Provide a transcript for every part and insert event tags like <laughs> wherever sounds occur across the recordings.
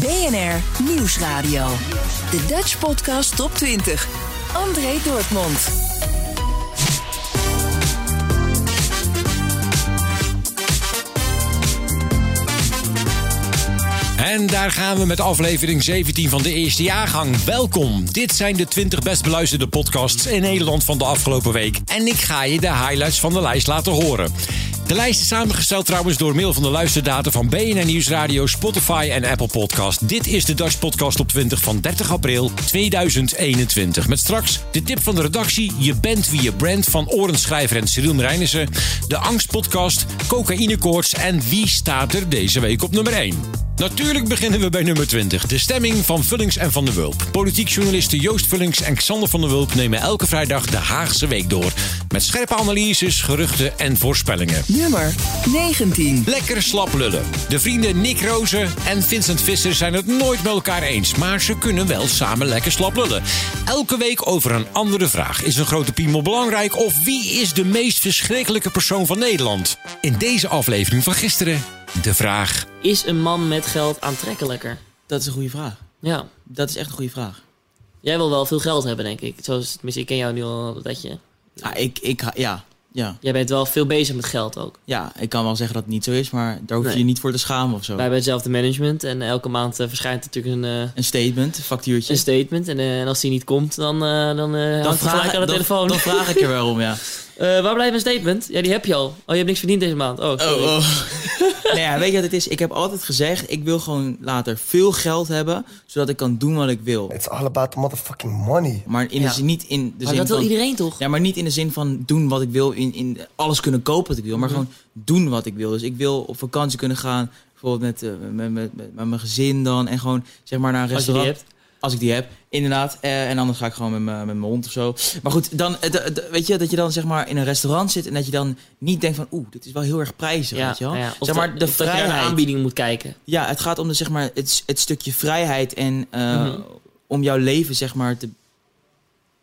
BNR Nieuwsradio. De Dutch Podcast Top 20. André Dortmund. En daar gaan we met aflevering 17 van de eerste jaargang. Welkom. Dit zijn de 20 best beluisterde podcasts in Nederland van de afgelopen week. En ik ga je de highlights van de lijst laten horen. De lijst is samengesteld trouwens door middel van de luisterdata van BNN Nieuwsradio, Spotify en Apple Podcast. Dit is de Dutch Podcast op 20 van 30 april 2021. Met straks de tip van de redactie, Je bent wie je brand van Orenschrijver en Cyril Marijnissen. De Angstpodcast, Cocaïnekoorts en wie staat er deze week op nummer 1. Natuurlijk beginnen we bij nummer 20. De stemming van Vullings en Van der Wulp. Politiek journalisten Joost Vullings en Xander van der Wulp nemen elke vrijdag de Haagse Week door. Met scherpe analyses, geruchten en voorspellingen. Nummer 19. Lekker slap lullen. De vrienden Nick Rozen en Vincent Visser zijn het nooit met elkaar eens, maar ze kunnen wel samen lekker slap lullen. Elke week over een andere vraag. Is een grote piemel belangrijk of wie is de meest verschrikkelijke persoon van Nederland? In deze aflevering van gisteren de vraag. Is een man met geld aantrekkelijker? Dat is een goede vraag. Ja. Dat is echt een goede vraag. Jij wil wel veel geld hebben, denk ik. Zoals, tenminste, ik ken jou nu al dat je... Ah, ik, ik, ja, ja. Jij bent wel veel bezig met geld ook. Ja, ik kan wel zeggen dat het niet zo is, maar daar hoef je Nee. je niet voor te schamen of zo. Wij hebben hetzelfde management en elke maand eh, verschijnt natuurlijk een, eh, Een statement, een factuurtje. een statement. En, eh, en als die niet komt, dan, eh dan eh hangt hij gelijk aan de dan- telefoon. Dan vraag ik er wel om, ja. <laughs> Eh, waar blijft mijn statement? Ja, die heb je al. Oh, je hebt niks verdiend deze maand. Oh, sorry. Oh, oh. <laughs> nou ja, weet je wat het is? Ik heb altijd gezegd, ik wil gewoon later veel geld hebben, zodat ik kan doen wat ik wil. It's all about the motherfucking money. Maar in Ja. de zin, niet in de Maar zin dat wil van... iedereen toch? Ja, maar niet in de zin van doen wat ik wil, in, in alles kunnen kopen wat ik wil, maar Mhm. gewoon doen wat ik wil. Dus ik wil op vakantie kunnen gaan, bijvoorbeeld met, eh, met, met, met, met mijn gezin dan, en gewoon zeg maar naar een Als je die restaurant. Als ik die heb, inderdaad. Eh, en anders ga ik gewoon met mijn met mijn hond of zo. Maar goed, dan, eh, weet je, dat je dan zeg maar in een restaurant zit en dat je dan niet denkt van, oeh, dit is wel heel erg prijzig, Ja, weet je wel. ja. Zeg maar, de naar de vrijheid. aanbieding moet kijken. Ja, het gaat om de, zeg maar, het, het stukje vrijheid en eh, Mhm. om jouw leven zeg maar te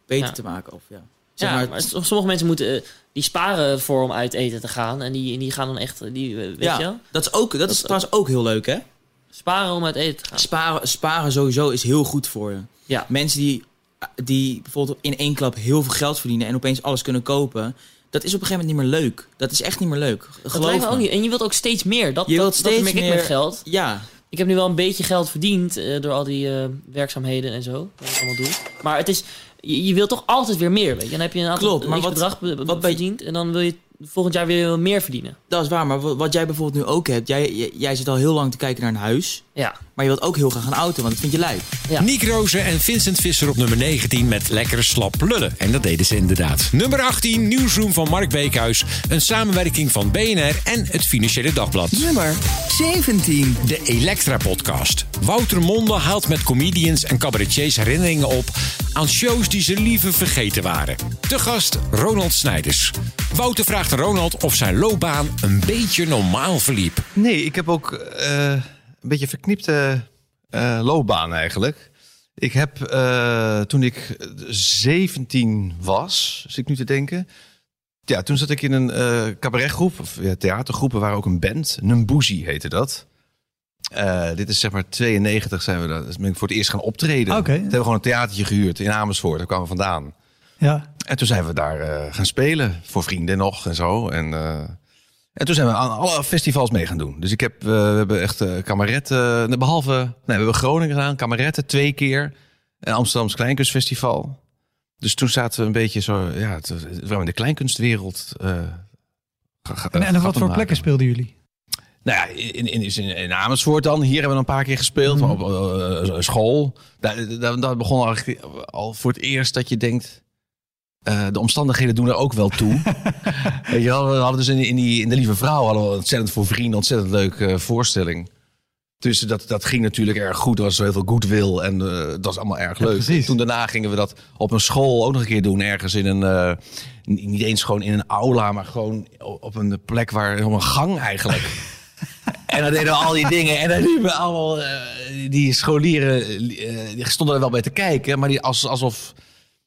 beter Ja. te maken. Of, ja. Zeg Ja, maar, sommige mensen moeten, die sparen voor om uit eten te gaan. En die, die gaan dan echt, die, weet ja, je dat is ook, dat is Dat- trouwens ook heel leuk, hè? Sparen om uit eten te gaan. Sparen, sparen sowieso is heel goed voor je. Ja. Mensen die, die bijvoorbeeld in één klap heel veel geld verdienen en opeens alles kunnen kopen, dat is op een gegeven moment niet meer leuk. Dat is echt niet meer leuk. Dat Geloof lijkt me ook niet. En je wilt ook steeds meer. Dat, Je dat, wilt dat steeds merk ik meer- met geld. Ja, Ik heb nu wel een beetje geld verdiend eh, door al die eh, werkzaamheden en zo. Wat ik allemaal doe. Maar het is, je, je wilt toch altijd weer meer, weet je. Dan heb je een aantal Klopt, maar wat- bedrag be- be- wat verdiend. En dan wil je volgend jaar weer meer verdienen. dat is waar. Maar wat jij bijvoorbeeld nu ook hebt, jij, jij, jij zit al heel lang te kijken naar een huis, Ja. maar je wilt ook heel graag een auto, want dat vind je leuk. Ja. Nick Rozen en Vincent Visser op nummer 19 met lekker slap lullen. En dat deden ze inderdaad. Nummer 18, Nieuwsroom van Mark Beekhuis. Een samenwerking van BNR en het Financiële Dagblad. Nummer 17. De Elektra-podcast. Wouter Monde haalt met comedians en cabaretiers herinneringen op aan shows die ze liever vergeten waren. Te gast Ronald Snijders. Wouter vraagt Ronald of zijn loopbaan een beetje normaal verliep. Nee, ik heb ook eh, een beetje verknipte eh, loopbaan eigenlijk. Ik heb eh, toen ik 17 was, zit ik nu te denken. Ja, toen zat ik in een eh cabaretgroep, of ja, theatergroep. We waren ook een band. Numbuzi heette dat. Dit is zeg maar 92 zijn we daar. Dus ben ik voor het eerst gaan optreden. Oké. Toen hebben we gewoon een theatertje gehuurd in Amersfoort. Daar kwamen we vandaan. Ja. En toen zijn we daar gaan spelen. Voor vrienden nog en zo. En, en toen zijn we aan alle festivals mee gaan doen. Dus ik heb, eh, we hebben echt kameretten. behalve, nee, we hebben Groningen gedaan. Kameretten twee keer. En Amsterdamse Kleinkunstfestival. Dus toen zaten we een beetje zo, ja, het, het waren in de kleinkunstwereld. En, en op wat voor maken. plekken speelden jullie? Nou ja, in, in, in, in Amersfoort dan. Hier hebben we een paar keer gespeeld. Mhm. Op school. Daar, daar, daar begon eigenlijk al voor het eerst dat je denkt... eh, de omstandigheden doen er ook wel toe. <laughs> Weet je wel, we hadden dus in, in, die, in De Lieve Vrouw hadden we ontzettend voor vrienden, ontzettend leuke eh, voorstelling. Dus dat, dat ging natuurlijk erg goed. Er was heel veel goodwill en eh, dat was allemaal erg leuk. Toen daarna gingen we dat op een school ook nog een keer doen. Ergens in een, eh, niet eens gewoon in een aula, maar gewoon op een plek waar, op een gang eigenlijk. <laughs> En dan deden we al die dingen. En dan liepen allemaal eh, die scholieren, eh, die stonden er wel bij te kijken. Maar die als, alsof,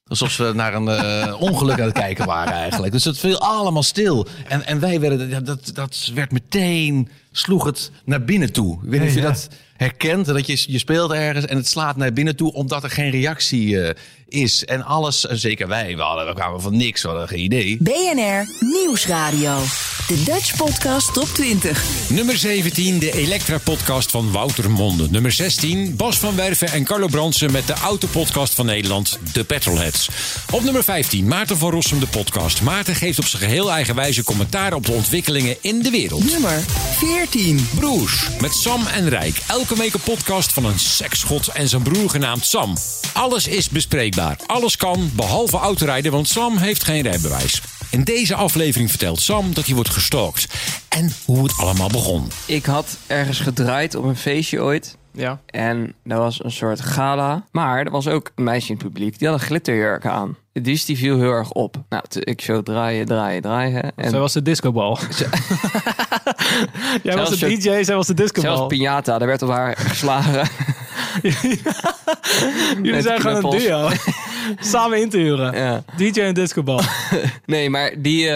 alsof ze naar een eh, ongeluk aan het kijken waren eigenlijk. Dus het viel allemaal stil. En, en wij werden, dat, dat werd meteen, sloeg het naar binnen toe. Ik weet niet of je Ja, dat herkent. Dat je, je speelt ergens en het slaat naar binnen toe omdat er geen reactie eh, is. En alles, en zeker wij, we, hadden, we kwamen van niks, we hadden geen idee. BNR Nieuwsradio. De Dutch Podcast Top 20. Nummer 17, de Elektra-podcast van Wouter Monde. Nummer 16, Bas van Werven en Carlo Bransen met de autopodcast van Nederland, de Petrolheads. Op nummer 15, Maarten van Rossum, de podcast. Maarten geeft op zijn geheel eigen wijze commentaar op de ontwikkelingen in de wereld. Nummer 14. Broers met Sam en Rijk. Elke week een podcast van een seksgod en zijn broer genaamd Sam. Alles is bespreekbaar. Alles kan, behalve autorijden, want Sam heeft geen rijbewijs. In deze aflevering vertelt Sam dat hij wordt gestalkt. En hoe het allemaal begon. Ik had ergens gedraaid op een feestje ooit. Ja. En dat was een soort gala. Maar er was ook een meisje in het publiek. Die had een glitterjurk aan. Dus die viel heel erg op. Nou, ik zo draaien, draaien, draaien. En Zij was de discobal. <laughs> <laughs> Jij was de DJ, zij was de discobal. zelfs Piñata, daar werd op haar geslagen. <laughs> Jullie zijn gewoon een duo. <laughs> Samen in te huren. ja. DJ en discobal. Nee, maar die,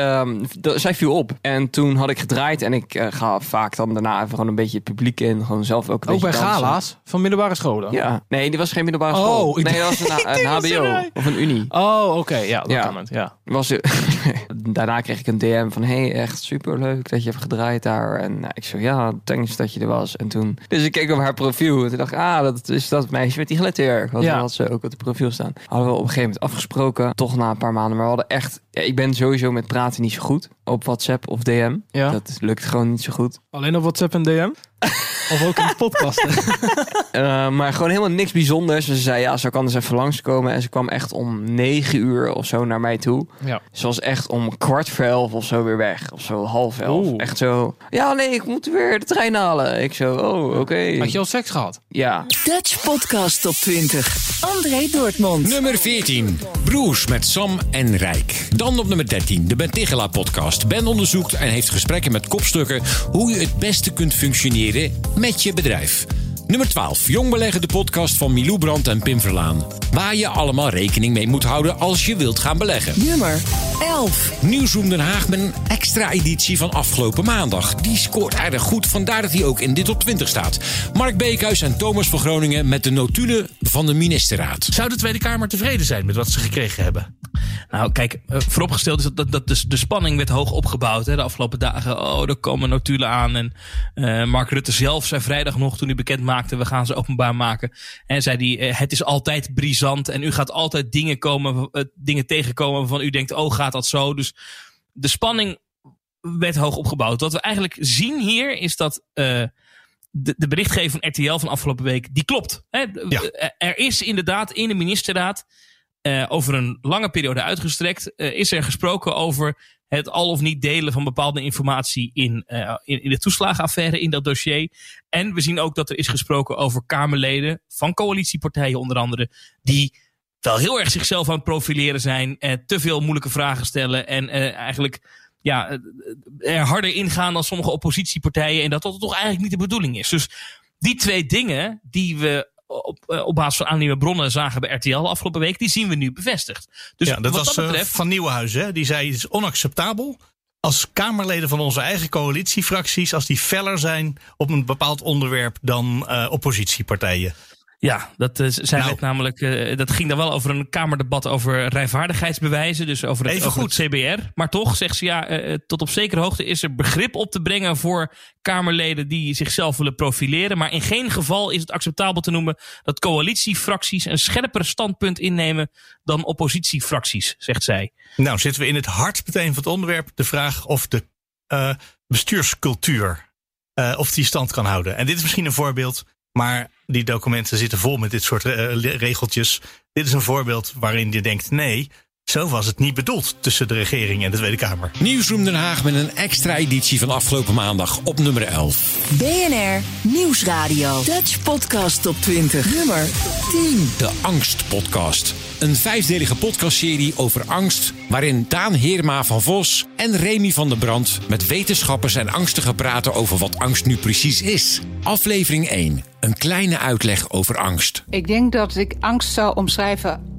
d- zij viel op. En toen had ik gedraaid. En ik eh, ga vaak dan daarna even gewoon een beetje het publiek in. Gewoon zelf ook een Ook bij dansen. gala's van middelbare scholen. Ja. Nee, die was geen middelbare Oh, school. nee, dat was een, <laughs> HBO of een unie. Oh, oké. Ja, dat Ja. kan het. Ja. was <laughs> daarna kreeg ik een DM van hey echt super leuk dat je hebt gedraaid daar en nou, ik zo ja thanks dat je er was en toen dus ik keek op haar profiel en toen dacht ik ah dat is dat meisje met die glitterjurk want Ja. had ze ook op het profiel staan hadden we op een gegeven moment afgesproken toch na een paar maanden. Maar we hadden echt ja, ik ben sowieso met praten niet zo goed op WhatsApp of DM Ja. dat lukt gewoon niet zo goed Alleen op WhatsApp en DM? <laughs> of ook in podcasten? <laughs> Uh, maar gewoon helemaal niks bijzonders. Ze zei, ja, ze kan dus even langskomen. En ze kwam echt om negen uur of zo naar mij toe. Ja. Ze was echt om kwart voor elf of zo weer weg. Of zo half elf. Oeh. Echt zo, ja nee, ik moet weer de trein halen. Ik zo, oh, oké. Had je al seks gehad? Ja. Dutch Podcast Top 20. André Dortmund. Nummer 14. Broers met Sam en Rijk. Dan op nummer 13. De Ben Tigela podcast. Ben onderzoekt en heeft gesprekken met kopstukken... hoe je het beste kunt functioneren met je bedrijf. Nummer 12. Jong beleggen de podcast van Milou Brandt en Pim Verlaan. Waar je allemaal rekening mee moet houden als je wilt gaan beleggen. Nummer 11. Nieuwsroom Den Haag met een extra editie van afgelopen maandag. Die scoort aardig goed, vandaar dat hij ook in dit top 20 staat. Mark Beekhuis en Thomas van Groningen met de notulen van de ministerraad. Zou de Tweede Kamer tevreden zijn met wat ze gekregen hebben? Nou, kijk, eh, vooropgesteld is dat, dat, dat de, de spanning werd hoog opgebouwd hè, de afgelopen dagen. Oh, er komen notulen aan. En eh, Mark Rutte zelf zei vrijdag nog, toen hij bekend maakte, we gaan ze openbaar maken. En zei hij, eh, het is altijd brisant en u gaat altijd dingen, komen, dingen tegenkomen waarvan u denkt, oh, gaat dat zo? Dus de spanning werd hoog opgebouwd. Wat we eigenlijk zien hier is dat de, de berichtgeving van RTL van afgelopen week, die klopt. Hè? Ja. Er is inderdaad in de ministerraad eh, over een lange periode uitgestrekt, eh, is er gesproken over het al of niet delen van bepaalde informatie in, eh, in, in de toeslagenaffaire, in dat dossier. En we zien ook dat er is gesproken over Kamerleden van coalitiepartijen onder andere, die wel heel erg zichzelf aan het profileren zijn, te veel moeilijke vragen stellen en eigenlijk ja, er harder ingaan dan sommige oppositiepartijen en dat dat toch eigenlijk niet de bedoeling is. Dus die twee dingen die we op, eh, op basis van aannieuwe bronnen zagen bij RTL afgelopen week, die zien we nu bevestigd. Dus ja, dat wat was dat eh, betreft, Van Nieuwenhuizen. Hè? Die zei het is onacceptabel als Kamerleden van onze eigen coalitiefracties... als die feller zijn op een bepaald onderwerp dan eh, oppositiepartijen. Ja, dat, eh, zij Nou. namelijk, eh, dat ging dan wel over een kamerdebat over rijvaardigheidsbewijzen. Dus over het, over het CBR. Maar toch zegt ze ja, eh, tot op zekere hoogte is er begrip op te brengen voor Kamerleden die zichzelf willen profileren. Maar in geen geval is het acceptabel te noemen dat coalitiefracties een scherper standpunt innemen dan oppositiefracties, zegt zij. Nou, zitten we in het hart meteen van het onderwerp. De vraag of de bestuurscultuur, of die stand kan houden. En dit is misschien een voorbeeld, maar die documenten zitten vol met dit soort eh, regeltjes. Dit is een voorbeeld waarin je denkt, nee, Zo was het niet bedoeld tussen de regering en de Tweede Kamer. Nieuwsroom Den Haag met een extra editie van afgelopen maandag op nummer 11. BNR Nieuwsradio. Dutch Podcast Top 20. Nummer 10. De Angst Podcast. Een vijfdelige podcastserie over angst, waarin Daan Heerma van Vos en Remy van der Brand met wetenschappers en angstigen praten over wat angst nu precies is. Aflevering 1. Een kleine uitleg over angst. Ik denk dat ik angst zou omschrijven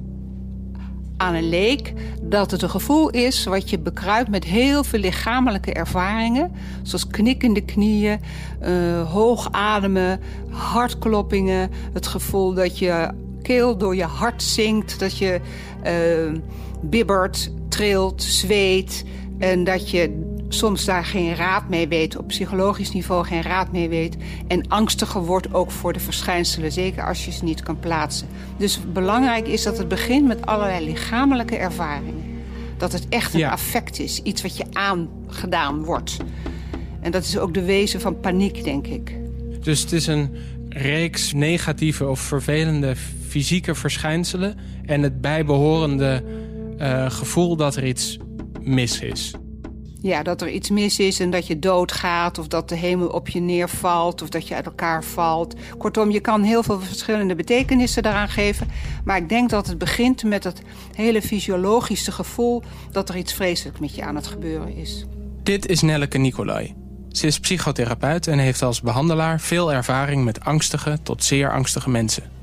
aan een leek dat het een gevoel is wat je bekruipt met heel veel lichamelijke ervaringen. Zoals knikkende knieën, uh, hoog ademen, hartkloppingen. Het gevoel dat je keel door je hart zinkt, dat je uh, bibbert, trilt, zweet. En dat je soms daar geen raad mee weet, op psychologisch niveau geen raad mee weet. En angstiger wordt ook voor de verschijnselen, zeker als je ze niet kan plaatsen. Dus belangrijk is dat het begint met allerlei lichamelijke ervaringen. Dat het echt een affect is, iets wat je aangedaan wordt. En dat is ook de wezen van paniek, denk ik. Dus het is een reeks negatieve of vervelende fysieke verschijnselen... en het bijbehorende uh, gevoel dat er iets mis is. Ja, dat er iets mis is en dat je doodgaat... of dat de hemel op je neervalt of dat je uit elkaar valt. Kortom, je kan heel veel verschillende betekenissen daaraan geven. Maar ik denk dat het begint met het hele fysiologische gevoel... dat er iets vreselijks met je aan het gebeuren is. Dit is Nelleke Nicolai. Ze is psychotherapeut en heeft als behandelaar veel ervaring met angstige tot zeer angstige mensen.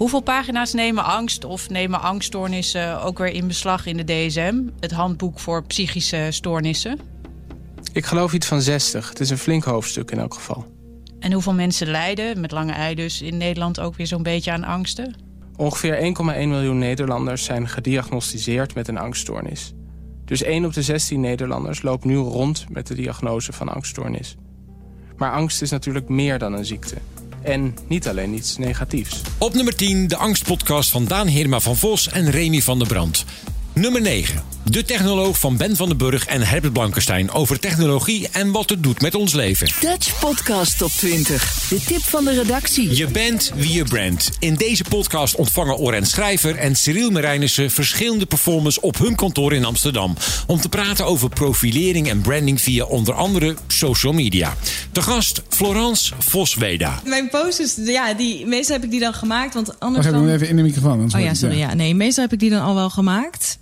Hoeveel pagina's nemen angst of nemen angststoornissen ook weer in beslag in de DSM? Het handboek voor psychische stoornissen? Ik geloof iets van 60. Het is een flink hoofdstuk in elk geval. En hoeveel mensen lijden, met lange ei dus, in Nederland ook weer zo'n beetje aan angsten? Ongeveer 1,1 miljoen Nederlanders zijn gediagnosticeerd met een angststoornis. Dus 1 op de 16 Nederlanders loopt nu rond met de diagnose van angststoornis. Maar angst is natuurlijk meer dan een ziekte. En niet alleen iets negatiefs. Op nummer 10 de angstpodcast van Daan Heerma van Vos en Remy van der Brand. Nummer 9. De technoloog van Ben van den Burg en Herbert Blankenstein over technologie en wat het doet met ons leven. Dutch Podcast Top 20. De tip van de redactie. Je bent wie je brandt. In deze podcast ontvangen Oren Schrijver en Cyril Marijnissen verschillende performers op hun kantoor in Amsterdam. Om te praten over profilering en branding via onder andere social media. De gast Florence Vosweda. Mijn posters, ja, die, meestal heb ik die dan gemaakt. Want anders Wacht dan... even, even in de microfoon. Oh ja, sorry. Ja. Nee, meestal heb ik die dan al wel gemaakt.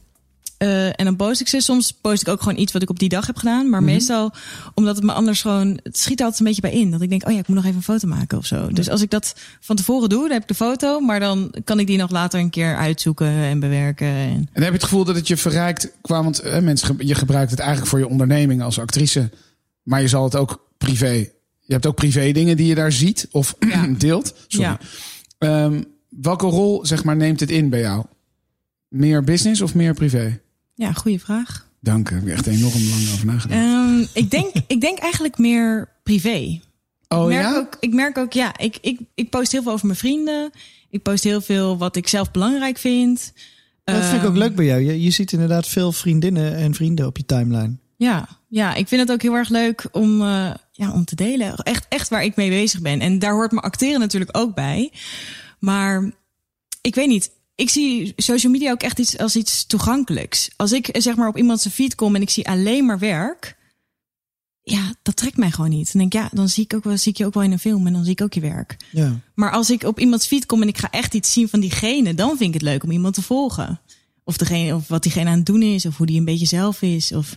Uh, en dan post ik ze. Soms post ik ook gewoon iets wat ik op die dag heb gedaan. Maar Mhm. meestal, omdat het me anders gewoon... Het schiet altijd een beetje bij in. Dat ik denk, oh ja, ik moet nog even een foto maken of zo. Dus als ik dat van tevoren doe, dan heb ik de foto. Maar dan kan ik die nog later een keer uitzoeken en bewerken. En... En heb je het gevoel dat het je verrijkt qua, want eh, mensen, je gebruikt het eigenlijk voor je onderneming als actrice, maar je zal het ook privé. Je hebt ook privé dingen die je daar ziet of <clears throat> deelt. Sorry. Ja. Ehm, welke rol zeg maar neemt het in bij jou? Meer business of meer privé? Ja, goede vraag. Dank, heb je echt enorm lang over nagedacht. Ehm, ik, denk, <laughs> ik denk eigenlijk meer privé. Oh, ik merk ja? Ook, ik merk ook, ja, ik, ik, ik post heel veel over mijn vrienden. Ik post heel veel wat ik zelf belangrijk vind. Ja, dat vind ik ook Ehm, leuk bij jou. Je, je ziet inderdaad veel vriendinnen en vrienden op je timeline. Ja, ja, ik vind het ook heel erg leuk om, eh, ja, om te delen. Echt, echt waar ik mee bezig ben. En daar hoort mijn acteren natuurlijk ook bij. Maar ik weet niet. Ik zie social media ook echt iets als iets toegankelijks. Als ik eh, zeg maar op iemand zijn feed kom en ik zie alleen maar werk. Ja, dat trekt mij gewoon niet. Dan denk ik, ja, dan zie ik, ook wel, zie ik je ook wel in een film en dan zie ik ook je werk. Ja. Maar als ik op iemands feed kom en ik ga echt iets zien van diegene, dan vind ik het leuk om iemand te volgen. Of, degene, of wat diegene aan het doen is, of hoe die een beetje zelf is. Of,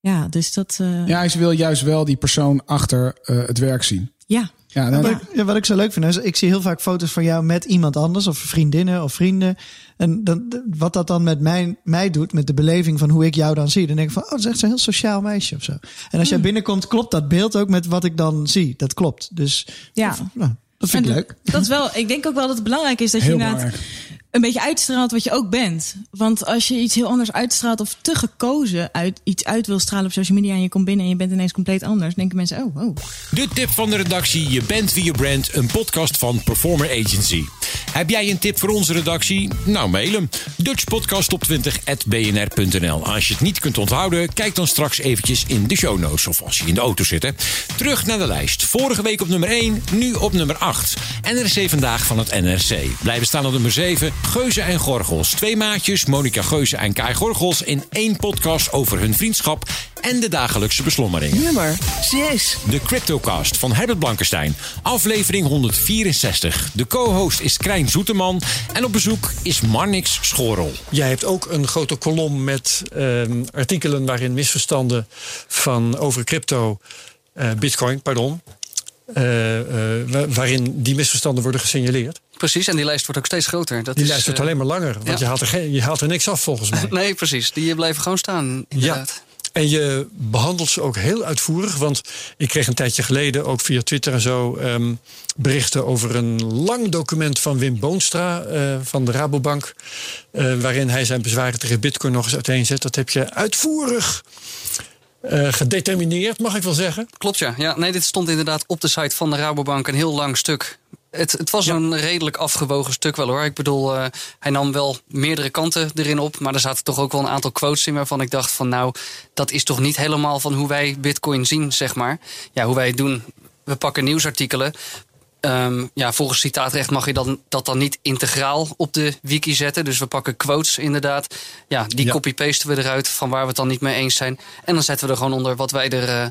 ja, dus dat. eh, Ja, ze wil juist wel die persoon achter eh, het werk zien. ja. Ja, nou, Wat, ik, wat ik zo leuk vind, is ik zie heel vaak foto's van jou met iemand anders, of vriendinnen of vrienden. En dan, wat dat dan met mij, mij doet, met de beleving van hoe ik jou dan zie, dan denk ik van, oh, dat is echt zo'n heel sociaal meisje of zo. En als jij binnenkomt, klopt dat beeld ook met wat ik dan zie. Dat klopt. Dus Ja. nou, dat vind ik En leuk. Dat is wel, ik denk ook wel dat het belangrijk is dat je Heel inderdaad belangrijk. Een beetje uitstraalt wat je ook bent. Want als je iets heel anders uitstraalt of te gekozen uit iets uit wil stralen op social media en je komt binnen en je bent ineens compleet anders, denken mensen, oh, oh. De tip van de redactie Je bent wie je brandt, een podcast van Performer Agency. Heb jij een tip voor onze redactie? Nou, mail hem. dutchpodcasttop20.bnr.nl Als je het niet kunt onthouden, kijk dan straks eventjes in de show notes. Of als je in de auto zit. Terug naar de lijst. Vorige week op nummer 1, nu op nummer 8. NRC Vandaag van het NRC. Blijven staan op nummer 7, Geuze en Gorgels. Twee maatjes, Monica Geuze en Kai Gorgels... in één podcast over hun vriendschap en de dagelijkse beslommeringen. Nummer 6. De Cryptocast van Herbert Blankenstein. Aflevering 164. De co-host is Krijn Zoeteman. En op bezoek is Marnix Schorel. Jij hebt ook een grote kolom met ehm, artikelen waarin misverstanden van over crypto, eh, bitcoin, pardon. eh, eh, wa- waarin die misverstanden worden gesignaleerd. Precies, en die lijst wordt ook steeds groter. Dat die is, lijst wordt eh, alleen maar langer, want ja. je, haalt er geen, je haalt er niks af volgens <laughs> mij. Nee, precies. Die blijven gewoon staan, inderdaad. En je behandelt ze ook heel uitvoerig. Want ik kreeg een tijdje geleden, ook via Twitter en zo, ehm, berichten over een lang document van Wim Boonstra eh, van de Rabobank. eh, waarin hij zijn bezwaren tegen Bitcoin nog eens uiteenzet. Dat heb je uitvoerig gedetermineerd, mag ik wel zeggen. Klopt, ja. ja. Nee, dit stond inderdaad op de site van de Rabobank een heel lang stuk. Het, het was een redelijk afgewogen stuk wel hoor. Ik bedoel, eh, hij nam wel meerdere kanten erin op. Maar er zaten toch ook wel een aantal quotes in waarvan ik dacht van nou, dat is toch niet helemaal van hoe wij Bitcoin zien, zeg maar. Ja, hoe wij het doen. We pakken nieuwsartikelen. Ehm, ja, volgens citaatrecht mag je dan, dat dan niet integraal op de wiki zetten. Dus we pakken quotes inderdaad. Ja, die copy-pasten we eruit van waar we het dan niet mee eens zijn. En dan zetten we er gewoon onder wat wij er eh,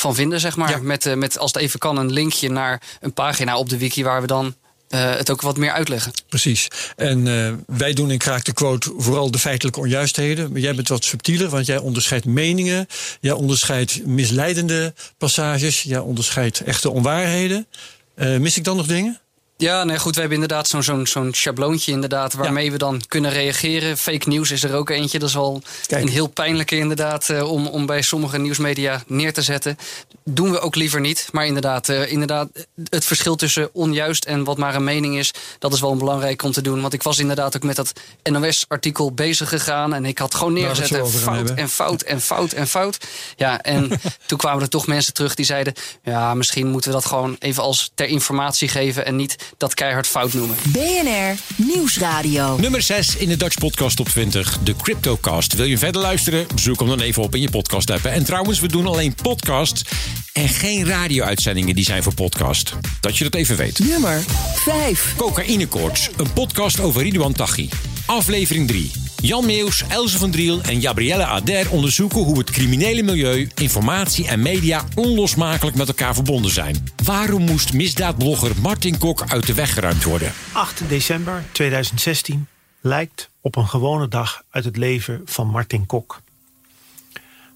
van vinden, zeg maar. Met, eh, met, als het even kan, een linkje naar een pagina op de wiki waar we dan eh, het ook wat meer uitleggen. Precies. En eh, wij doen in Kraak de Quote vooral de feitelijke onjuistheden. Maar jij bent wat subtieler, want jij onderscheidt meningen. Jij onderscheidt misleidende passages. Jij onderscheidt echte onwaarheden. Eh, mis ik dan nog dingen? Ja, nee, goed. We hebben inderdaad zo'n zo'n zo'n schabloontje inderdaad, waarmee we dan kunnen reageren. Fake news is er ook eentje. Dat is wel een heel pijnlijke inderdaad eh, om, om bij sommige nieuwsmedia neer te zetten. Doen we ook liever niet. Maar inderdaad, eh, inderdaad, het verschil tussen onjuist en wat maar een mening is... dat is wel belangrijk om te doen. Want ik was inderdaad ook met dat NOS-artikel bezig gegaan... en ik had gewoon neergezet fout en fout en fout en fout. Ja, en <laughs> toen kwamen er toch mensen terug die zeiden... ja, misschien moeten we dat gewoon even als ter informatie geven... en niet dat keihard fout noemen. BNR Nieuwsradio. Nummer 6 in de Dutch Podcast Top 20, de Cryptocast. Wil je verder luisteren? Zoek hem dan even op in je podcast app. En trouwens, we doen alleen podcasts en geen radio-uitzendingen die zijn voor podcast. Dat je dat even weet. Nummer 5. Cocaïnekoorts, een podcast over Ridouan Taghi. Aflevering 3. Jan Meeuws, Elze van Driel en Gabrielle Ader onderzoeken hoe het criminele milieu, informatie en media onlosmakelijk met elkaar verbonden zijn. Waarom moest misdaadblogger Martin Kok uit de weg geruimd worden? 8 december 2016 lijkt op een gewone dag uit het leven van Martin Kok.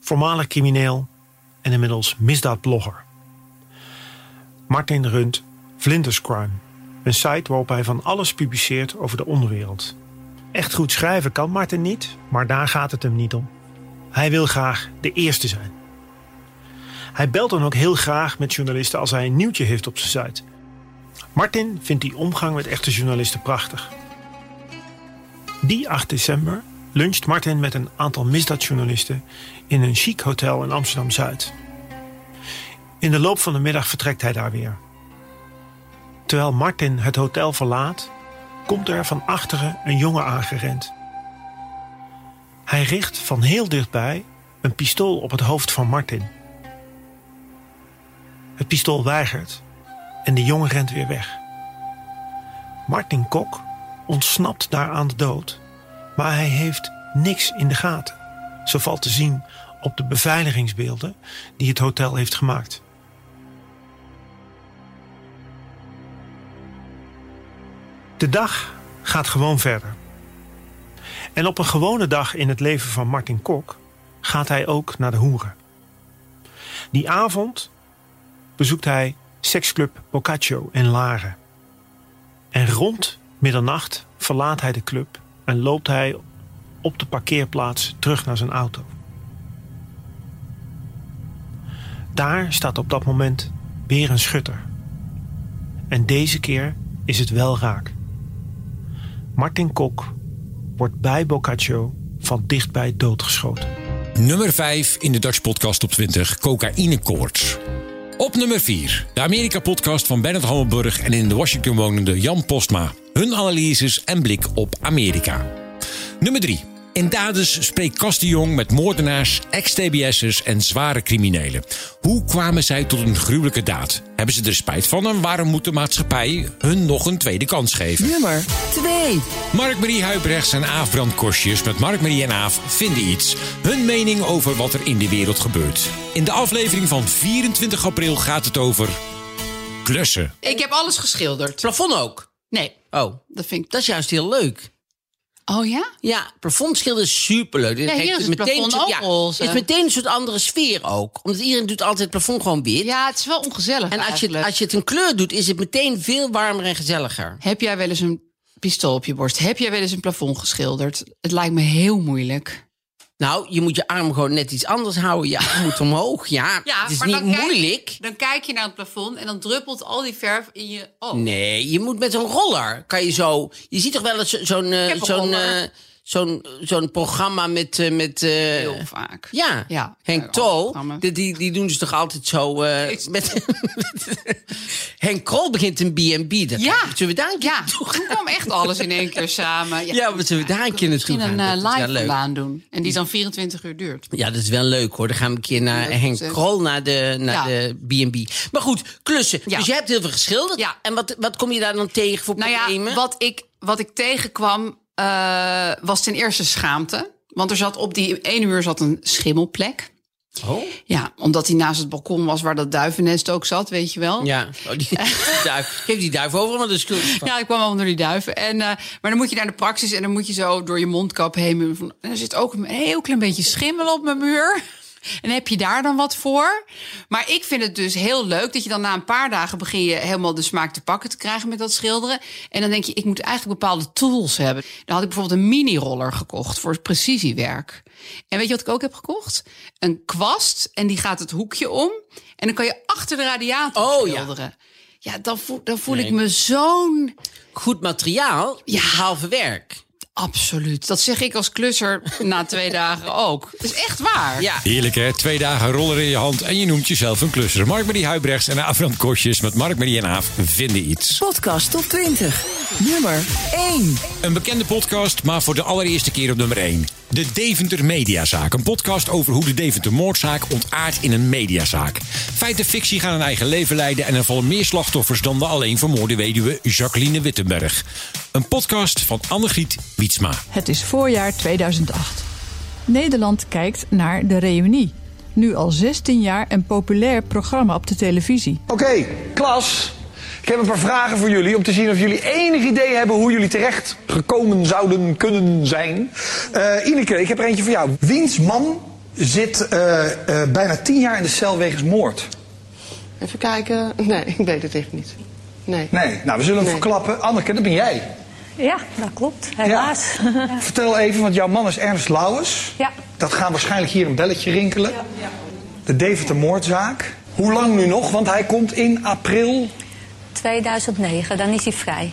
Voormalig crimineel en inmiddels misdaadblogger. Martin runt Flinders Crime, een site waarop hij van alles publiceert over de onderwereld. Echt goed schrijven kan Martin niet, maar daar gaat het hem niet om. Hij wil graag de eerste zijn. Hij belt dan ook heel graag met journalisten als hij een nieuwtje heeft op zijn site. Martin vindt die omgang met echte journalisten prachtig. Die 8 december luncht Martin met een aantal misdaadjournalisten in een chic hotel in Amsterdam Zuid. In de loop van de middag vertrekt hij daar weer. Terwijl Martin het hotel verlaat, komt er van achteren een jongen aangerend. Hij richt van heel dichtbij een pistool op het hoofd van Martin. Het pistool weigert en de jongen rent weer weg. Martin Kok ontsnapt daar aan de dood, maar hij heeft niks in de gaten. Zo valt te zien op de beveiligingsbeelden die het hotel heeft gemaakt. De dag gaat gewoon verder. En op een gewone dag in het leven van Martin Kok gaat hij ook naar de hoeren. Die avond bezoekt hij seksclub Boccaccio in Laren. En rond middernacht verlaat hij de club en loopt hij op de parkeerplaats terug naar zijn auto. Daar staat op dat moment weer een schutter. En deze keer is het wel raak. Martin Kok wordt bij Boccaccio van dichtbij doodgeschoten. Nummer 5 in de Dutch Podcast op 20, Cocaïnekoorts. Op nummer 4, de Amerika-podcast van Bernard Hammelburg en in de Washington wonende Jan Postma. hun analyses en blik op Amerika. Nummer 3. In Dades spreekt de Jong met moordenaars, ex-TBS'ers en zware criminelen. Hoe kwamen zij tot een gruwelijke daad? Hebben ze er spijt van en waarom moet de maatschappij hun nog een tweede kans geven? Nummer 2. Mark-Marie Huibrechts en Aaf Brandkostjes met Mark-Marie en Aaf vinden iets. Hun mening over wat er in de wereld gebeurt. In de aflevering van 24 april gaat het over klussen. Ik heb alles geschilderd. Plafond ook? Nee. Oh, dat vind ik... Dat is juist heel leuk. Oh ja? Ja, plafondschilderen is superleuk. Ja, hier is het plafond een soort- ook roze. Het is meteen een soort andere sfeer ook. Omdat iedereen doet altijd het plafond gewoon wit. Ja, het is wel ongezellig En als je, eigenlijk. als je het een kleur doet, is het meteen veel warmer en gezelliger. Heb jij wel eens een pistool op je borst? Heb jij wel eens een plafond geschilderd? Het lijkt me heel moeilijk. Nou, je moet je arm gewoon net iets anders houden. Je arm moet omhoog. Ja, <laughs> het is niet dan kijk- moeilijk. dan kijk je naar het plafond en dan druppelt al die verf in je oog. Nee, je moet met zo'n roller. Kan je zo. Je ziet toch wel eens zo- zo'n. eh, een zo'n. Zo'n zo'n programma met. eh, met eh, Heel vaak. Ja, Ja, Henk Tol. Die, die, die doen dus toch altijd zo. eh, met, <laughs> Henk Krol begint een B&B. Dat- Ja. Zullen we daar een keer Ja, <laughs> toen kwam echt alles in één keer samen. Ja, maar zullen we daar een keer naartoe Misschien gaan? een live leuk. baan doen. En die dan 24 uur duurt. Ja, dat is wel leuk hoor. Dan gaan we een keer naar Henk. Krol, naar de, naar Ja. de B&B. Maar goed, klussen. Dus je hebt heel veel geschilderd. Ja. En wat, wat kom je daar dan tegen voor Nou problemen? ja, wat ik, wat ik tegenkwam eh, was ten eerste schaamte. Want er zat op die ene muur zat een schimmelplek. Oh? Ja, omdat hij naast het balkon was waar dat duivennest ook zat, weet je wel. Ja, oh, die, <laughs> duif. Geef die duif over, maar de schuld. Ja, ik kwam door die duiven. En, eh, maar dan moet je naar de praxis en dan moet je zo door je mondkap heen. En er zit ook een heel klein beetje schimmel op mijn muur. En heb je daar dan wat voor? Maar ik vind het dus heel leuk dat je dan na een paar dagen begin je helemaal de smaak te pakken te krijgen met dat schilderen. En dan denk je, ik moet eigenlijk bepaalde tools hebben. Dan had ik bijvoorbeeld een mini-roller gekocht voor precisiewerk. En weet je wat ik ook heb gekocht? Een kwast en die gaat het hoekje om. En dan kan je achter de radiator schilderen. Ja, dan voel, dan voel ik me zo'n... Goed materiaal, Ja. halve werk. Absoluut. Dat zeg ik als klusser na twee dagen ook. Dat is echt waar. Ja. Heerlijk hè, twee dagen roller in je hand en je noemt jezelf een klusser. Mark-Marie Huibrechts en Aafrand Kostjes met Mark-Marie en Aaf vinden iets. Podcast top 20. Nummer 1. Een bekende podcast, maar voor de allereerste keer op nummer 1. De Deventer Mediazaak. Een podcast over hoe de Deventer moordzaak ontaart in een mediazaak. Feit en fictie gaan een eigen leven leiden en er vallen meer slachtoffers dan de alleen vermoorde weduwe Jacqueline Wittenberg. Een podcast van Annegriet Wietsma. Het is voorjaar 2008. Nederland kijkt naar de reunie. Nu al 16 jaar een populair programma op de televisie. Oké, klas. Ik heb een paar vragen voor jullie om te zien of jullie enig idee hebben hoe jullie terecht gekomen zouden kunnen zijn. Eh Ineke, ik heb er eentje voor jou. Wiens man zit eh, eh, bijna tien jaar in de cel wegens moord? Even kijken. <laughs> Nee, ik weet het echt niet. Nee. Nee, nou we zullen hem Nee. verklappen. Anneke, dat ben jij. Ja, dat klopt. Helaas. <laughs> Vertel even, want jouw man is Ernst Lauwers. Ja. Dat gaat waarschijnlijk hier een belletje rinkelen. De Deventer moordzaak. Hoe lang nu nog? Want hij komt in april 2009, dan is hij vrij.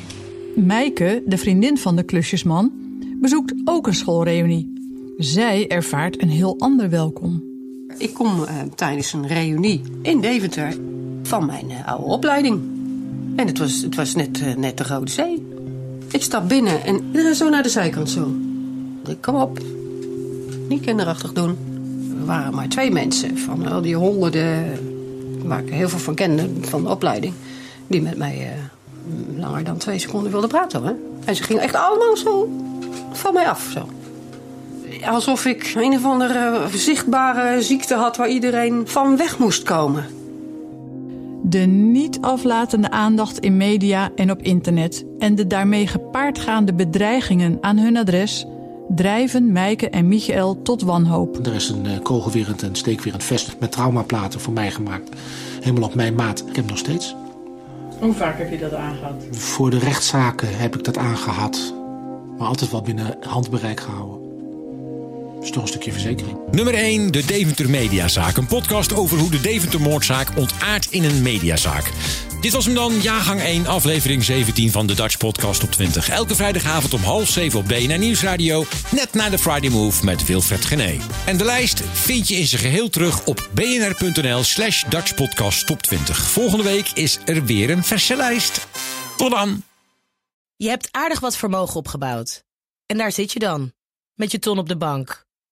Meike, de vriendin van de klusjesman, bezoekt ook een schoolreunie. Zij ervaart een heel ander welkom. Ik kom eh, tijdens een reunie in Deventer van mijn eh, oude opleiding. En het was, het was net, eh, net de Rode Zee. Ik stap binnen en iedereen zo naar de zijkant zo. Ik kom op. Niet kinderachtig doen. We waren maar twee mensen van al die honderden... waar ik heel veel van kende van de opleiding... die met mij eh, langer dan twee seconden wilden praten. Hè? En ze gingen echt allemaal zo van mij af. Zo. Alsof ik een of andere zichtbare ziekte had waar iedereen van weg moest komen. De niet aflatende aandacht in media en op internet en de daarmee gepaardgaande bedreigingen aan hun adres drijven Meike en Michael tot wanhoop. Er is een eh, kogelwerend en steekwerend vest met traumaplaten voor mij gemaakt. Helemaal op mijn maat. Ik heb hem nog steeds. Hoe vaak heb je dat aangehad? Voor de rechtszaken heb ik dat aangehad. Maar altijd wel binnen handbereik gehouden. Is toch een stukje verzekering. Nummer 1, de Deventer Mediazaak. Een podcast over hoe de Deventer moordzaak ontaart in een mediazaak. Dit was hem dan, jaargang 1, aflevering 17 van de Dutch Podcast op 20. Elke vrijdagavond om half 7 op BNR Nieuwsradio. Net na de Friday Move met Wilfred Gené. En de lijst vind je in zijn geheel terug op bnr.nl slash Dutch Podcast Top 20. Volgende week is er weer een verse lijst. Tot dan! Je hebt aardig wat vermogen opgebouwd. En daar zit je dan, met je ton op de bank.